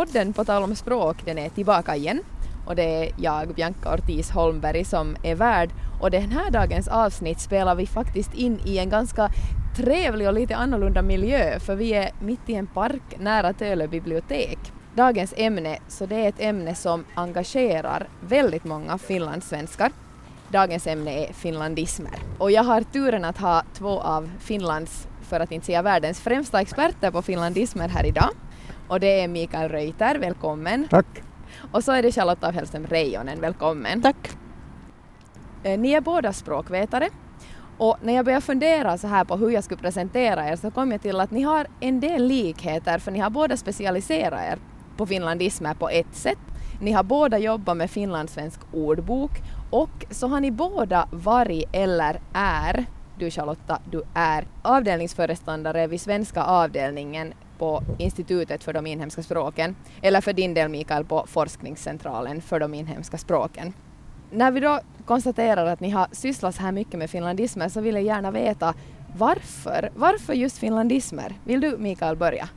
podden På tal om språk, den är tillbaka igen och det är jag, Bianca Ortiz Holmberg, som är värd och den här dagens avsnitt spelar vi faktiskt in i en ganska trevlig och lite annorlunda miljö för vi är mitt i en park nära Tölö bibliotek. Dagens ämne, så det är ett ämne som engagerar väldigt många finlandssvenskar. Dagens ämne är finlandismer. Och jag har turen att ha två av Finlands, för att inte säga världens främsta experter på finlandismer här idag. Och det är Mikael Reuter, välkommen. Tack. Och så är det Charlotta af Hellström Reijonen, välkommen. Tack. Eh, Ni är båda språkvetare och när jag började fundera så här på hur jag skulle presentera er så kom jag till att ni har en del likheter för ni har båda specialiserat er på finlandismer på ett sätt. Ni har båda jobbat med finlandssvensk ordbok och så har ni båda varit eller är, du Charlotta, du är avdelningsföreståndare vid svenska avdelningen på Institutet för de inhemska språken, eller för din del Mikael på Forskningscentralen för de inhemska språken. När vi då konstaterar att ni har sysslat så här mycket med finlandismer så vill jag gärna veta varför? Varför just finlandismer? Vill du Mikael börja?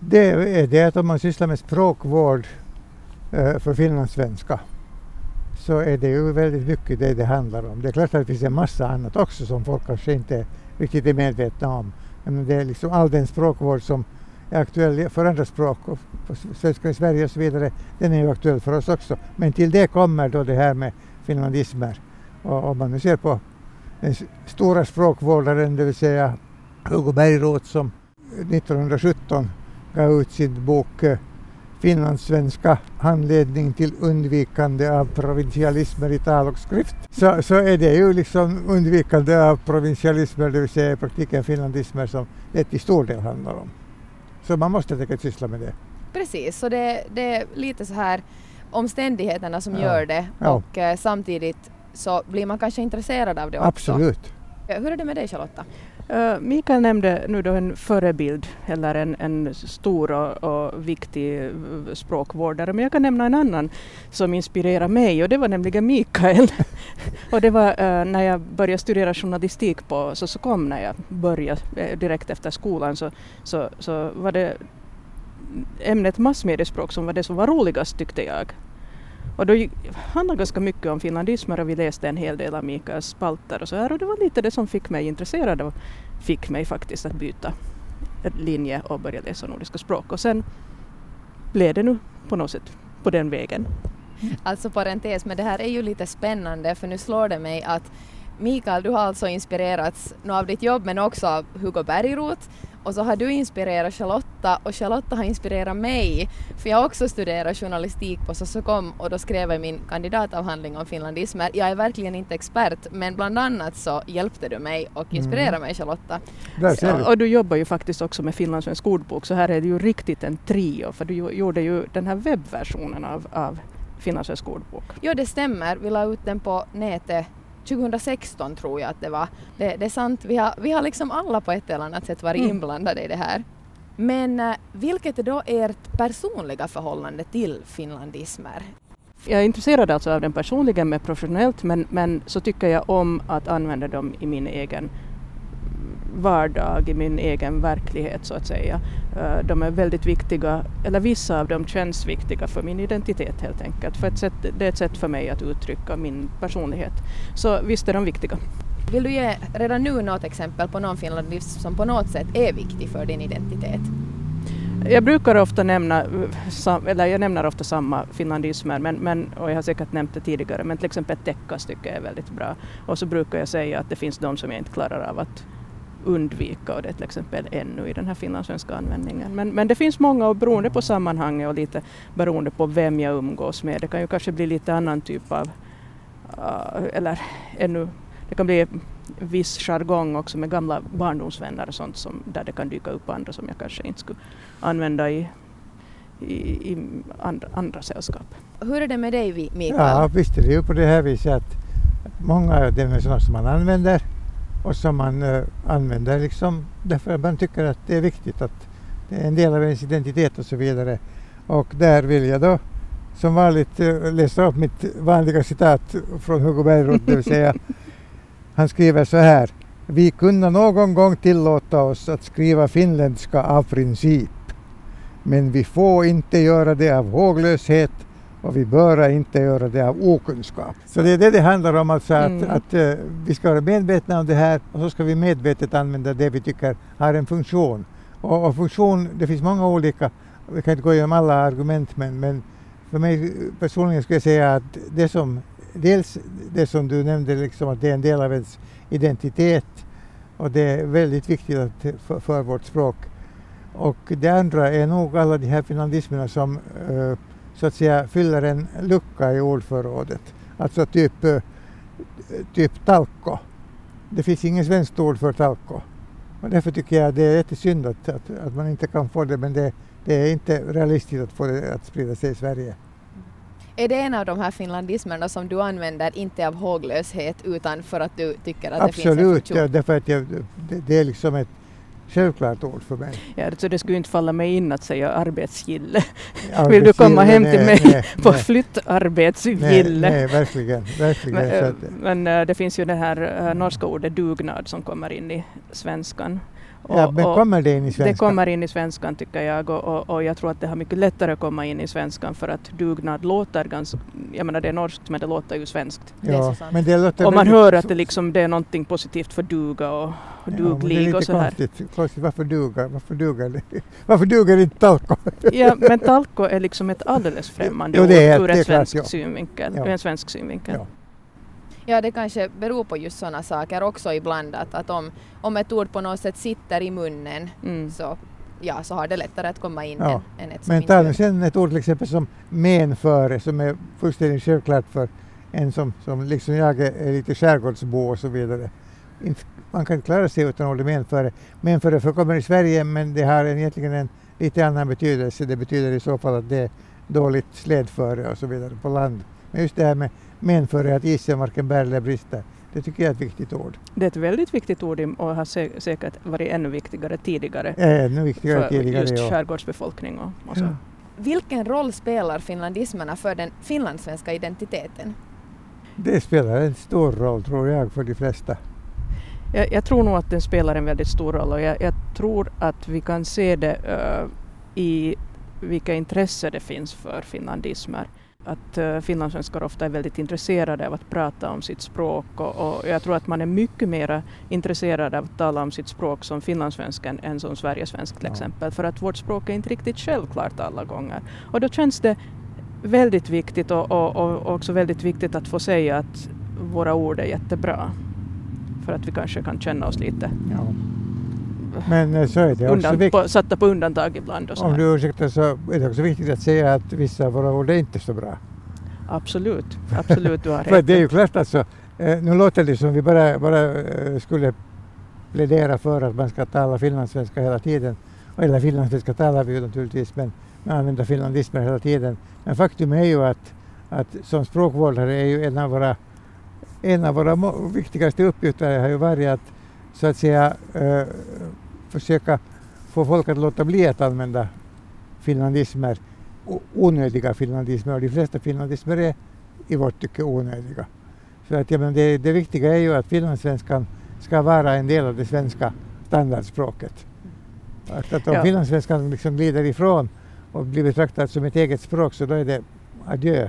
Det är det att om man sysslar med språkvård eh, för finlandssvenska så är det ju väldigt mycket det det handlar om. Det är klart att det finns en massa annat också som folk kanske inte riktigt är medvetna om. Men det är liksom all den språkvård som är aktuell för andra språk och för i Sverige och så vidare, den är ju aktuell för oss också. Men till det kommer då det här med finlandismer. Och om man nu ser på den stora språkvårdaren, det vill säga Hugo Bergroth som 1917 gav ut sin bok eh, Finlandssvenska handledning till undvikande av provinsialismer i tal och skrift. Så, så är det ju liksom undvikande av provinsialismer, det vill säga i praktiken finlandismer som det till stor del handlar om. Så man måste säkert syssla med det. Precis, så det, det är lite så här omständigheterna som Ja. gör det Ja. och eh, samtidigt så blir man kanske intresserad av det också. Absolut. Eh, Hur är det med dig Charlotta? Uh, Mikael nämnde nu då en förebild eller en, en stor och, och viktig eh, språkvårdare men jag kan nämna en annan som inspirerar mig och det var nämligen Mikael. och det var uh, när jag började studera journalistik på så, så kom när jag började direkt efter skolan så, så, så var det ämnet massmediespråk som var det som var roligast tyckte jag. Och då handlar handlade ganska mycket om finlandismer och vi läste en hel del av Mikaels spalter och så här och det var lite det som fick mig intresserad och fick mig faktiskt att byta linje och börja läsa nordiska språk och sen blev det nu på något sätt på den vägen. Alltså parentes, men det här är ju lite spännande för nu slår det mig att Mikael, du har alltså inspirerats nu av ditt jobb men också av Hugo Bergroth och så har du inspirerat Charlotta och Charlotta har inspirerat mig för jag har också studerat journalistik på Sossocom och då skrev jag min kandidatavhandling om finlandismer. Jag är verkligen inte expert men bland annat så hjälpte du mig och inspirerade mig Charlotta. Du. och du jobbar ju faktiskt också med finlandssvensk ordbok så här är det ju riktigt en trio för du gjorde ju den här webbversionen av, av finlandssvensk ordbok. Jo, det stämmer. Vi la ut den på nätet 2016 tror jag att det var. Det, det är sant, vi har, vi har liksom alla på ett eller annat sätt varit Mm. inblandade i det här. Men eh, vilket är då ert personliga förhållande till finlandismer? Jag är intresserad alltså av den personligen men professionellt men, men så tycker jag om att använda dem i min egen vardag, i min egen verklighet så att säga. Eh, De är väldigt viktiga, eller vissa av dem känns viktiga för min identitet helt enkelt. För ett sätt, det är ett sätt för mig att uttrycka min personlighet. Så visst är de viktiga. Vill du ge redan nu något exempel på någon finlandism som på något sätt är viktig för din identitet? Jag brukar ofta nämna, eh, eller jag nämner ofta samma finlandismer, men, men, och jag har säkert nämnt det tidigare, men till exempel täckas tycker jag är väldigt bra. Och så brukar jag säga att det finns de som jag inte klarar av att undvika och det är till exempel ännu i den här finlandssvenska användningen. Men, men det finns många och beroende på sammanhanget och lite beroende på vem jag umgås med. Det kan ju kanske bli lite annan typ av, uh, eller ännu, det kan bli viss jargong också med gamla barndomsvänner och sånt som, där det kan dyka upp andra som jag kanske inte skulle använda i, i, i andra, andra sällskap. Hur är det med dig Vi- Mikael? Ja, visst är det ju på det här viset att många av dem är sådana som man använder och som man eh, använder liksom därför att man tycker att det är viktigt att det är en del av ens identitet och så vidare. Och där vill jag då som vanligt eh, läsa upp mitt vanliga citat från Hugo Bergroth, det vill säga han skriver så här. Vi kunde någon gång tillåta oss att skriva finländska av princip. Men vi får inte göra det av håglöshet och vi bör inte göra det av okunskap. Så det är det det handlar om, alltså att, Mm. att eh, vi ska vara medvetna om det här och så ska vi medvetet använda det vi tycker har en funktion. Och, och funktion, det finns många olika, vi kan inte gå igenom alla argument men, men för mig personligen skulle jag säga att det som, dels det som du nämnde, liksom att det är en del av ens identitet och det är väldigt viktigt att, för, för vårt språk. Och det andra är nog alla de här finlandismerna som eh, så att säga fyller en lucka i ordförrådet. Alltså typ, eh, typ talko. Det finns inget svenskt ord för talko. Och därför tycker jag det är jättesynd att, att, att man inte kan få det men det, det är inte realistiskt att få det att sprida sig i Sverige. Är det en av de här finlandismerna som du använder inte av håglöshet utan för att du tycker att det finns en Absolut, funktion? ja, därför att jag, det, det är liksom ett självklart ord för mig. Ja, så det skulle inte falla mig in att säga arbetsgille. Ja, Vill du komma hem nej, till mig nej, på nej, flyttarbetsgille? nej, nej, verkligen. verkligen. Men, eh, men eh, det finns ju det här eh, norska ordet dugnad som kommer in i svenskan. Och- ja, men kommer det in i svenska? det kommer in i svenskan tycker jag och, och, och jag tror att det har mycket lättare att komma in i svenskan för att dugnad låter ganska, jag menar det är norskt men det låter ju svenskt. Ja, men det låter Och man hör att det liksom det är någonting positivt för duga och, och Ja, men det är duglig lite och så här. Konstigt, konstigt. Varför duger, varför duger, det? varför duger inte talko? Ja, men talko är liksom ett alldeles främmande Jo, det är- ord ur en svensk ja. synvinkel. Ja. En svensk synvinkel. Ja. Ja, det kanske beror på just sådana saker också ibland att, att om, om ett ord på något sätt sitter i munnen Mm. så, ja, så har det lättare att komma in Ja. än, än ett som Men inte ta gör nu det. sen ett ord till exempel som menföre som är fullständigt självklart för en som, som liksom jag är, lite skärgårdsbo och så vidare. Man kan klara sig utan ordet menföre. Menföre förekommer i Sverige men det har en, egentligen en lite annan betydelse. Det betyder i så fall att det är dåligt slädföre och så vidare på land. Men just det här med menföre, att isen varken bär eller brister, det tycker jag är ett viktigt ord. Det är ett väldigt viktigt ord och har sä- säkert varit ännu viktigare tidigare ännu viktigare för tidigare. just ja. skärgårdsbefolkning och, och så. Ja. Vilken roll spelar finlandismerna för den finlandssvenska identiteten? Det spelar en stor roll tror jag för de flesta. Jag, jag tror nog att den spelar en väldigt stor roll och jag, jag tror att vi kan se det eh, i vilka intresse det finns för finlandismer. Att uh, finlandssvenskar ofta är väldigt intresserade av att prata om sitt språk och, och jag tror att man är mycket mer intresserad av att tala om sitt språk som finlandssvenskan än som sverigesvensk till Ja. exempel. För att vårt språk är inte riktigt självklart alla gånger. Och då känns det väldigt viktigt och, och, och också väldigt viktigt att få säga att våra ord är jättebra. För att vi kanske kan känna oss lite Ja. Men eh, så är det också viktigt. på, satta på undantag ibland. Och så Om du ursäktar så är det också viktigt att säga att vissa av våra ord är inte så bra. Absolut, absolut du har För det är ju rätt. klart alltså, eh, nu låter det som vi bara, bara eh, skulle plädera för att man ska tala finlandssvenska hela tiden. Eller finlandssvenska talar vi ju naturligtvis men man använder finlandismer hela tiden. Men faktum är ju att, att som språkvårdare är ju en av våra, en av våra viktigaste uppgifter har ju varit att så att säga försöka få folk att låta bli att använda finlandismer, onödiga finlandismer och de flesta finlandismer är i vårt tycke onödiga. Så att, ja, men det, det viktiga är ju att finlandssvenskan ska vara en del av det svenska standardspråket. Att, att om Ja. finlandssvenskan liksom glider ifrån och blir betraktad som ett eget språk så då är det adjö.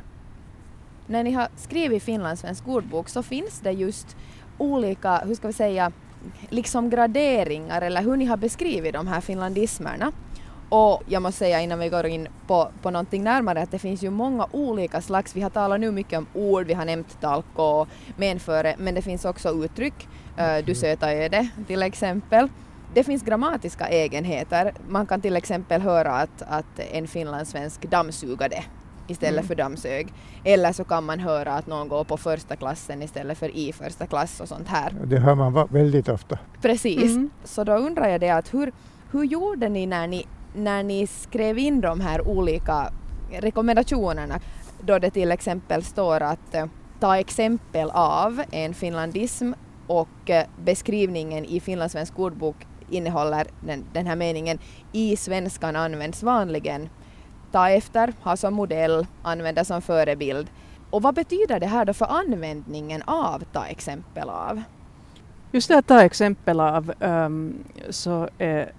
När ni har skrivit finlandssvensk ordbok så finns det just olika, hur ska vi säga, liksom graderingar eller hur ni har beskrivit de här finlandismerna. Och jag måste säga innan vi går in på, på någonting närmare att det finns ju många olika slags, vi har talat nu mycket om ord, vi har nämnt talko och menföre, men det finns också uttryck, uh, du söta öde till exempel. Det finns grammatiska egenheter, man kan till exempel höra att, att en finlandssvensk dammsugade istället Mm. för dammsög. Eller så kan man höra att någon går på första klassen istället för i första klass och sånt här. Det hör man väldigt ofta. Precis. Mm. Så då undrar jag det att hur, hur gjorde ni när, ni när ni skrev in de här olika rekommendationerna? Då det till exempel står att eh, ta exempel av en finlandism och eh, beskrivningen i finlandssvensk ordbok innehåller den, den här meningen i svenskan används vanligen. Ta efter, ha som modell, använda som förebild. Och vad betyder det här då för användningen av ta exempel av? Just det att ta exempel av um, så är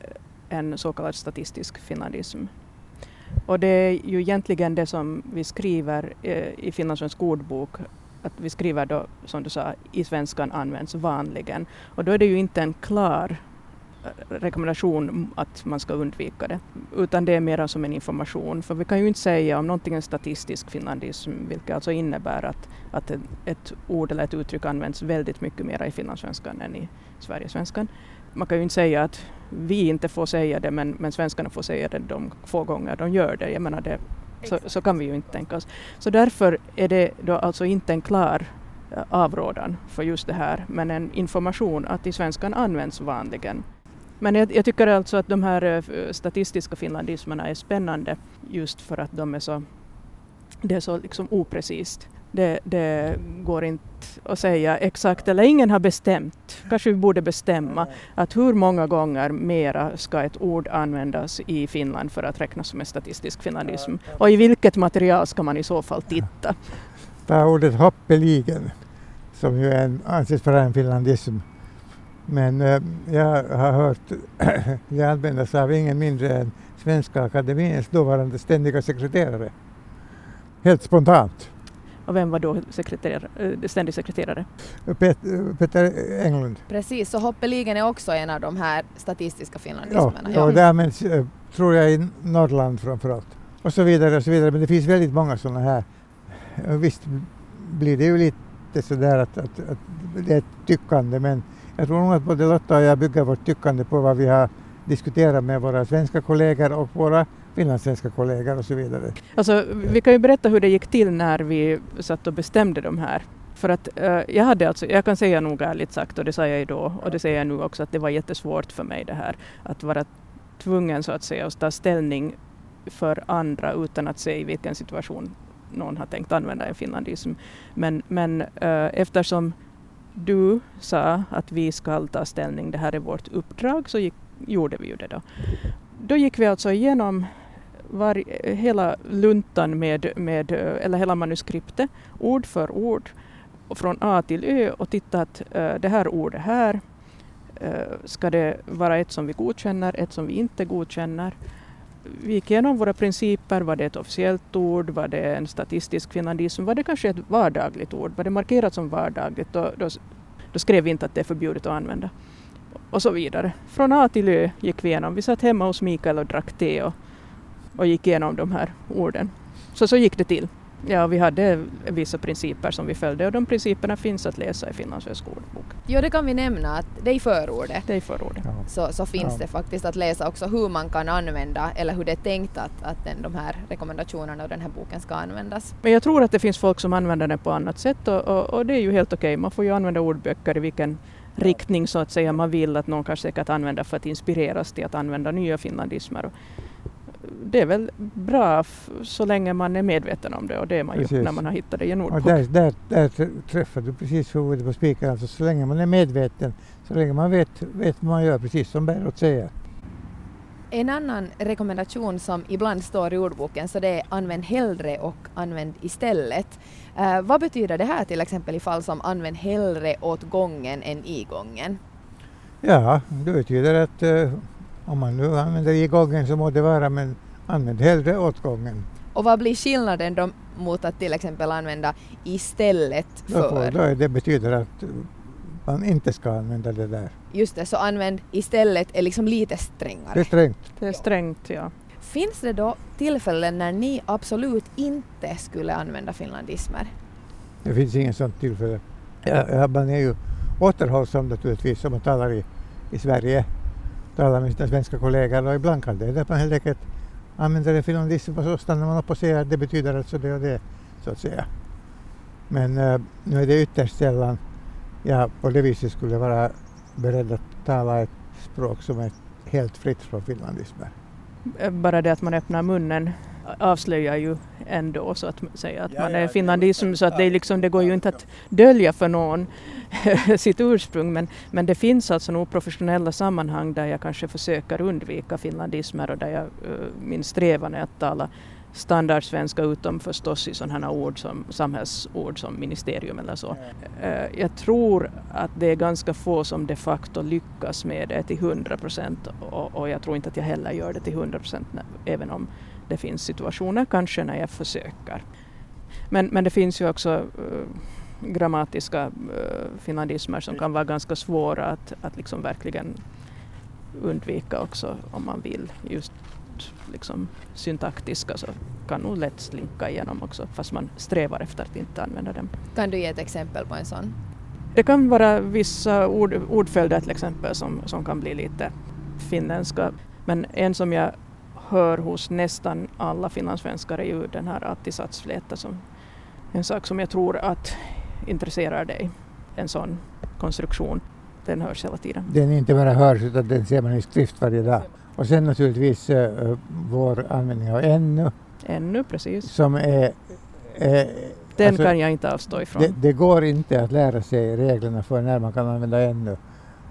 en så kallad statistisk finlandism Och det är ju egentligen det som vi skriver eh, i Finlandssvensk ordbok, att vi skriver då, som du sa, i svenskan används vanligen. Och då är det ju inte en klar rekommendation att man ska undvika det, utan det är mer som en information. För vi kan ju inte säga om någonting är statistisk finlandism, vilket alltså innebär att, att ett ord eller ett uttryck används väldigt mycket mer i finlandssvenskan än i sverigesvenskan. Man kan ju inte säga att vi inte får säga det, men, men svenskarna får säga det de få gånger de gör det. Jag menar det så, så kan vi ju inte tänka oss. Så därför är det då alltså inte en klar eh, avrådan för just det här, men en information att i svenskan används vanligen. Men jag, jag, tycker alltså att de här eh, statistiska finlandismerna är spännande just för att de är så, det är så liksom oprecist. Det, det, går inte att säga exakt, eller ingen har bestämt, kanske vi borde bestämma, att hur många gånger mera ska ett ord användas i Finland för att räknas som en statistisk finlandism? Och i vilket material ska man i så fall titta? Ta ordet hoppeligen, som ju en, anses vara en finlandism men äh, jag har hört det användas av ingen mindre än Svenska Akademiens dåvarande ständiga sekreterare. Helt spontant. Och vem var då sekreterare, eh, ständig sekreterare? Pet, Peter Englund. Precis, så hoppeligen är också en av de här statistiska finlandismerna. Ja, ja. det används, tror jag, i Norrland framförallt. Och så vidare och så vidare. Men det finns väldigt många sådana här. Visst blir det ju lite sådär att, att, att det är ett tyckande men jag tror nog att både Lotta och jag bygger vårt tyckande på vad vi har diskuterat med våra svenska kollegor och våra finlandssvenska kollegor och så vidare. Alltså, vi kan ju berätta hur det gick till när vi satt och bestämde de här. För att uh, jag hade alltså, jag kan säga nog ärligt sagt, och det sa jag ju då, och det säger jag nu också, att det var jättesvårt för mig det här, att vara tvungen så att säga att ta ställning för andra utan att se i vilken situation någon har tänkt använda en finlandism. Men, men uh, eftersom du sa att vi ska ta ställning, det här är vårt uppdrag, så gick, gjorde vi ju det då. Då gick vi alltså igenom var, hela luntan med, med, eller hela manuskriptet, ord för ord, från A till Ö och tittade att uh, det här ordet här, uh, ska det vara ett som vi godkänner, ett som vi inte godkänner? Vi gick igenom våra principer. Var det ett officiellt ord? Var det en statistisk finlandism? Var det kanske ett vardagligt ord? Var det markerat som vardagligt? Då, då, då skrev vi inte att det är förbjudet att använda. Och så vidare. Från A till Ö gick vi igenom. Vi satt hemma hos Mikael och drack te och, och gick igenom de här orden. Så så gick det till. Ja, vi hade vissa principer som vi följde och de principerna finns att läsa i Finlandssvensk ordbok. Jo, det kan vi nämna att det är i förordet. Det är i förordet. Ja. Så, så finns ja. det faktiskt att läsa också hur man kan använda eller hur det är tänkt att, att den, de här rekommendationerna och den här boken ska användas. Men jag tror att det finns folk som använder den på annat sätt och, och, och det är ju helt okej. Okay. Man får ju använda ordböcker i vilken riktning så att säga man vill att någon kan säkert använda för att inspireras till att använda nya finlandismer det är väl bra så länge man är medveten om det och det är man precis. ju när man har hittat det i en ordbok. där, där, där träffar du precis huvudet på spiken. Alltså så länge man är medveten, så länge man vet, vet vad man gör, precis som Berot säger. En annan rekommendation som ibland står i ordboken så det är använd hellre och använd istället. Uh, vad betyder det här till exempel i fall som använd hellre åt gången än i gången? Ja, det betyder att uh, om man nu använder igången så må det vara men använd hellre åtgången. Och vad blir skillnaden då mot att till exempel använda istället för? Då, då det betyder att man inte ska använda det där. Just det, så använd istället är liksom lite strängare. Det är strängt. Det är strängt, ja. Finns det då tillfällen när ni absolut inte skulle använda finlandismer? Det finns inget sådant tillfälle. Ja, man är ju återhållsam naturligtvis om man talar i, i Sverige talar med sina svenska kollegor och ibland kan det att man helt enkelt använder en finlandism och så stannar man upp och säger att det betyder alltså det och det så att säga. Men äh, nu är det ytterst sällan jag på det viset skulle vara beredd att tala ett språk som är helt fritt från finlandismer. Eh, bara det att man öppnar munnen avslöjar ju ändå så att säga att man är finlandism så att det, liksom, det går ju inte att dölja för någon sitt ursprung men, men det finns alltså nog professionella sammanhang där jag kanske försöker undvika finlandismer och där jag, uh, min strävan är att tala standardsvenska utom förstås i sådana ord som samhällsord som ministerium eller så. Uh, jag tror att det är ganska få som de facto lyckas med det till 100 procent och, och jag tror inte att jag heller gör det till 100 procent även om det finns situationer kanske när jag försöker. Men, men det finns ju också uh, grammatiska uh, finlandismer som kan vara ganska svåra att, att liksom verkligen undvika också om man vill. Just liksom syntaktiska så kan nog lätt slinka igenom också fast man strävar efter att inte använda dem. Kan du ge ett exempel på en sån? Det kan vara vissa ord, ordföljder till exempel som, som kan bli lite finländska. Men en som jag hör hos nästan alla finlandssvenskar är ju den här attisatsfläta som en sak som jag tror att intresserar dig. En sån konstruktion. Den hörs hela tiden. Den inte bara hörs utan den ser man i skrift varje dag. Och sen naturligtvis äh, vår användning av ännu. Ännu, precis. Som är... är den alltså, kan jag inte avstå ifrån. Det, det, går inte att lära sig reglerna för när man kan använda ännu.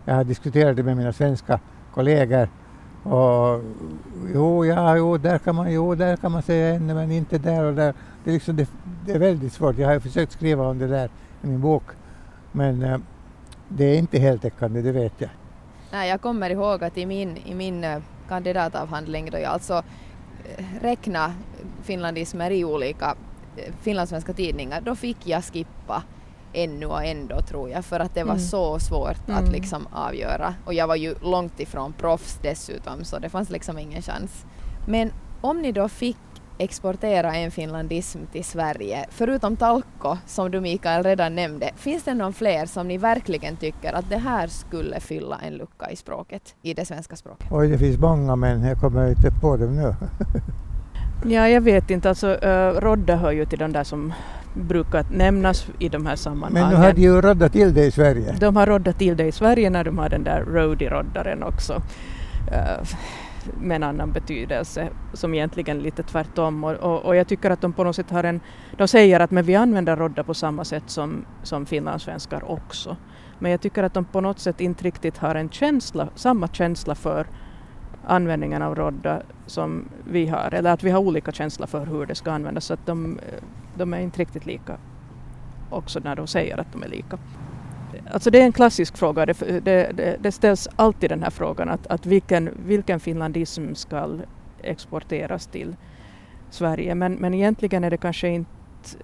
Jag har diskuterat det med mina svenska kollegor och jo, ja, jo, där kan man, jo, där kan man säga ännu men inte där och där. Det är, liksom, det, det är väldigt svårt. Jag har försökt skriva om det där i min bok men eh, det är inte heltäckande, det vet jag. Nej, jag kommer ihåg att i min, i min eh, kandidatavhandling då jag alltså räknade räkna finlandismer i olika eh, finlandssvenska tidningar, då fick jag skippa ännu och ändå tror jag för att det var mm. så svårt mm. att liksom avgöra och jag var ju långt ifrån proffs dessutom så det fanns liksom ingen chans. Men om ni då fick exportera en finlandism till Sverige, förutom Talko som du Mikael redan nämnde, finns det någon fler som ni verkligen tycker att det här skulle fylla en lucka i språket, i det svenska språket? Oj, det finns många men jag kommer inte på dem nu. ja, jag vet inte, alltså uh, Rodda hör ju till de där som brukar nämnas i de här sammanhangen. Men nu hade ju roddat till det i Sverige. De har roddat till det i Sverige när de har den där roadie-roddaren också. Uh, med en annan betydelse som egentligen är lite tvärtom och, och, och, jag tycker att de på något sätt har en, de säger att men vi använder rodda på samma sätt som, som finlandssvenskar också. Men jag tycker att de på något sätt inte riktigt har en känsla, samma känsla för användningen av rodda som vi har, eller att vi har olika känsla för hur det ska användas, så att de, de är inte riktigt lika också när de säger att de är lika. Alltså det är en klassisk fråga. Det, det, det ställs alltid den här frågan att, att vilken, vilken finlandism ska exporteras till Sverige. Men, men egentligen är det kanske inte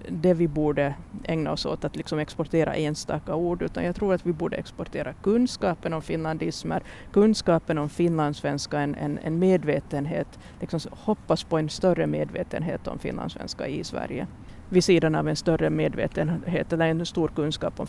det vi borde ägna oss åt att liksom exportera enstaka ord utan jag tror att vi borde exportera kunskapen om finlandismer, kunskapen om finlandssvenska, en, en, en medvetenhet, liksom hoppas på en större medvetenhet om finlandssvenska i Sverige vid sidan av en större medvetenhet eller en stor kunskap om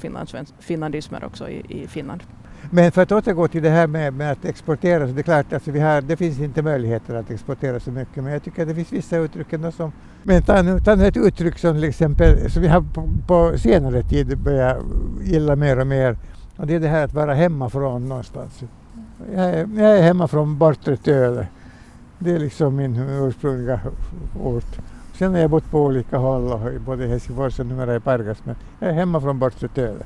finlandismer också i, i Finland. Men för att återgå till det här med, med att exportera, så det är klart att alltså vi har, det finns inte möjligheter att exportera så mycket, men jag tycker att det finns vissa uttryck ändå som... Men ta nu, ta nu ett uttryck som till exempel, som vi har på, på senare tid börjat gilla mer och mer, och det är det här att vara hemmafrån någonstans. Jag är, jag är hemma från Bortre Töle. Det är liksom min ursprungliga ort. Sen har jag bott på olika håll, både i Helsingfors och numera i Pargas, men jag är hemma från Bortre Töle.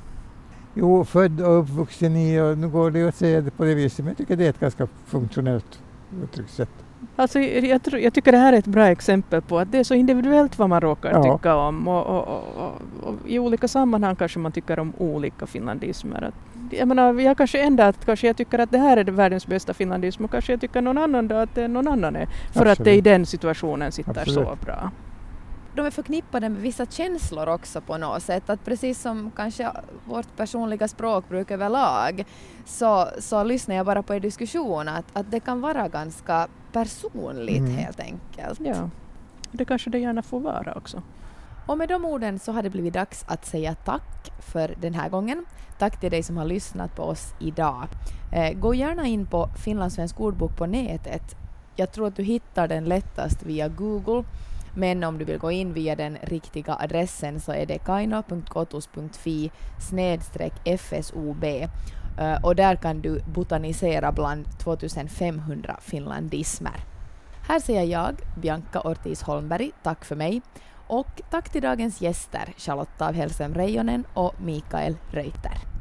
Jo, född och uppvuxen i, och nu går det att säga det på det viset, men jag tycker det är ett ganska funktionellt uttryckssätt. Alltså, jag, tror, jag, tycker det här är ett bra exempel på att det är så individuellt vad man råkar ja. tycka om och, och, och, och, i olika sammanhang kanske man tycker om olika finlandismer. Jag menar, jag kanske ändrar att kanske jag tycker att det här är världens bästa finlandism och kanske jag tycker någon annan då att det någon annan är. För Absolut. att det i den situationen sitter Absolut. så bra de är förknippade med vissa känslor också på något sätt. Att precis som kanske vårt personliga språkbruk överlag så, så lyssnar jag bara på er diskussion att, att det kan vara ganska personligt mm. helt enkelt. Ja, det kanske det gärna får vara också. Och med de orden så har det blivit dags att säga tack för den här gången. Tack till dig som har lyssnat på oss idag. Eh, gå gärna in på Finlandssvensk ordbok på nätet. Jag tror att du hittar den lättast via Google men om du vill gå in via den riktiga adressen så är det kaino.kotus.fi fsob eh, och där kan du botanisera bland 2500 finlandismer. Här säger jag, Bianca Ortiz Holmberg, tack för mig och tack till dagens gäster Charlotta av Hellström Reijonen och Mikael Reuter.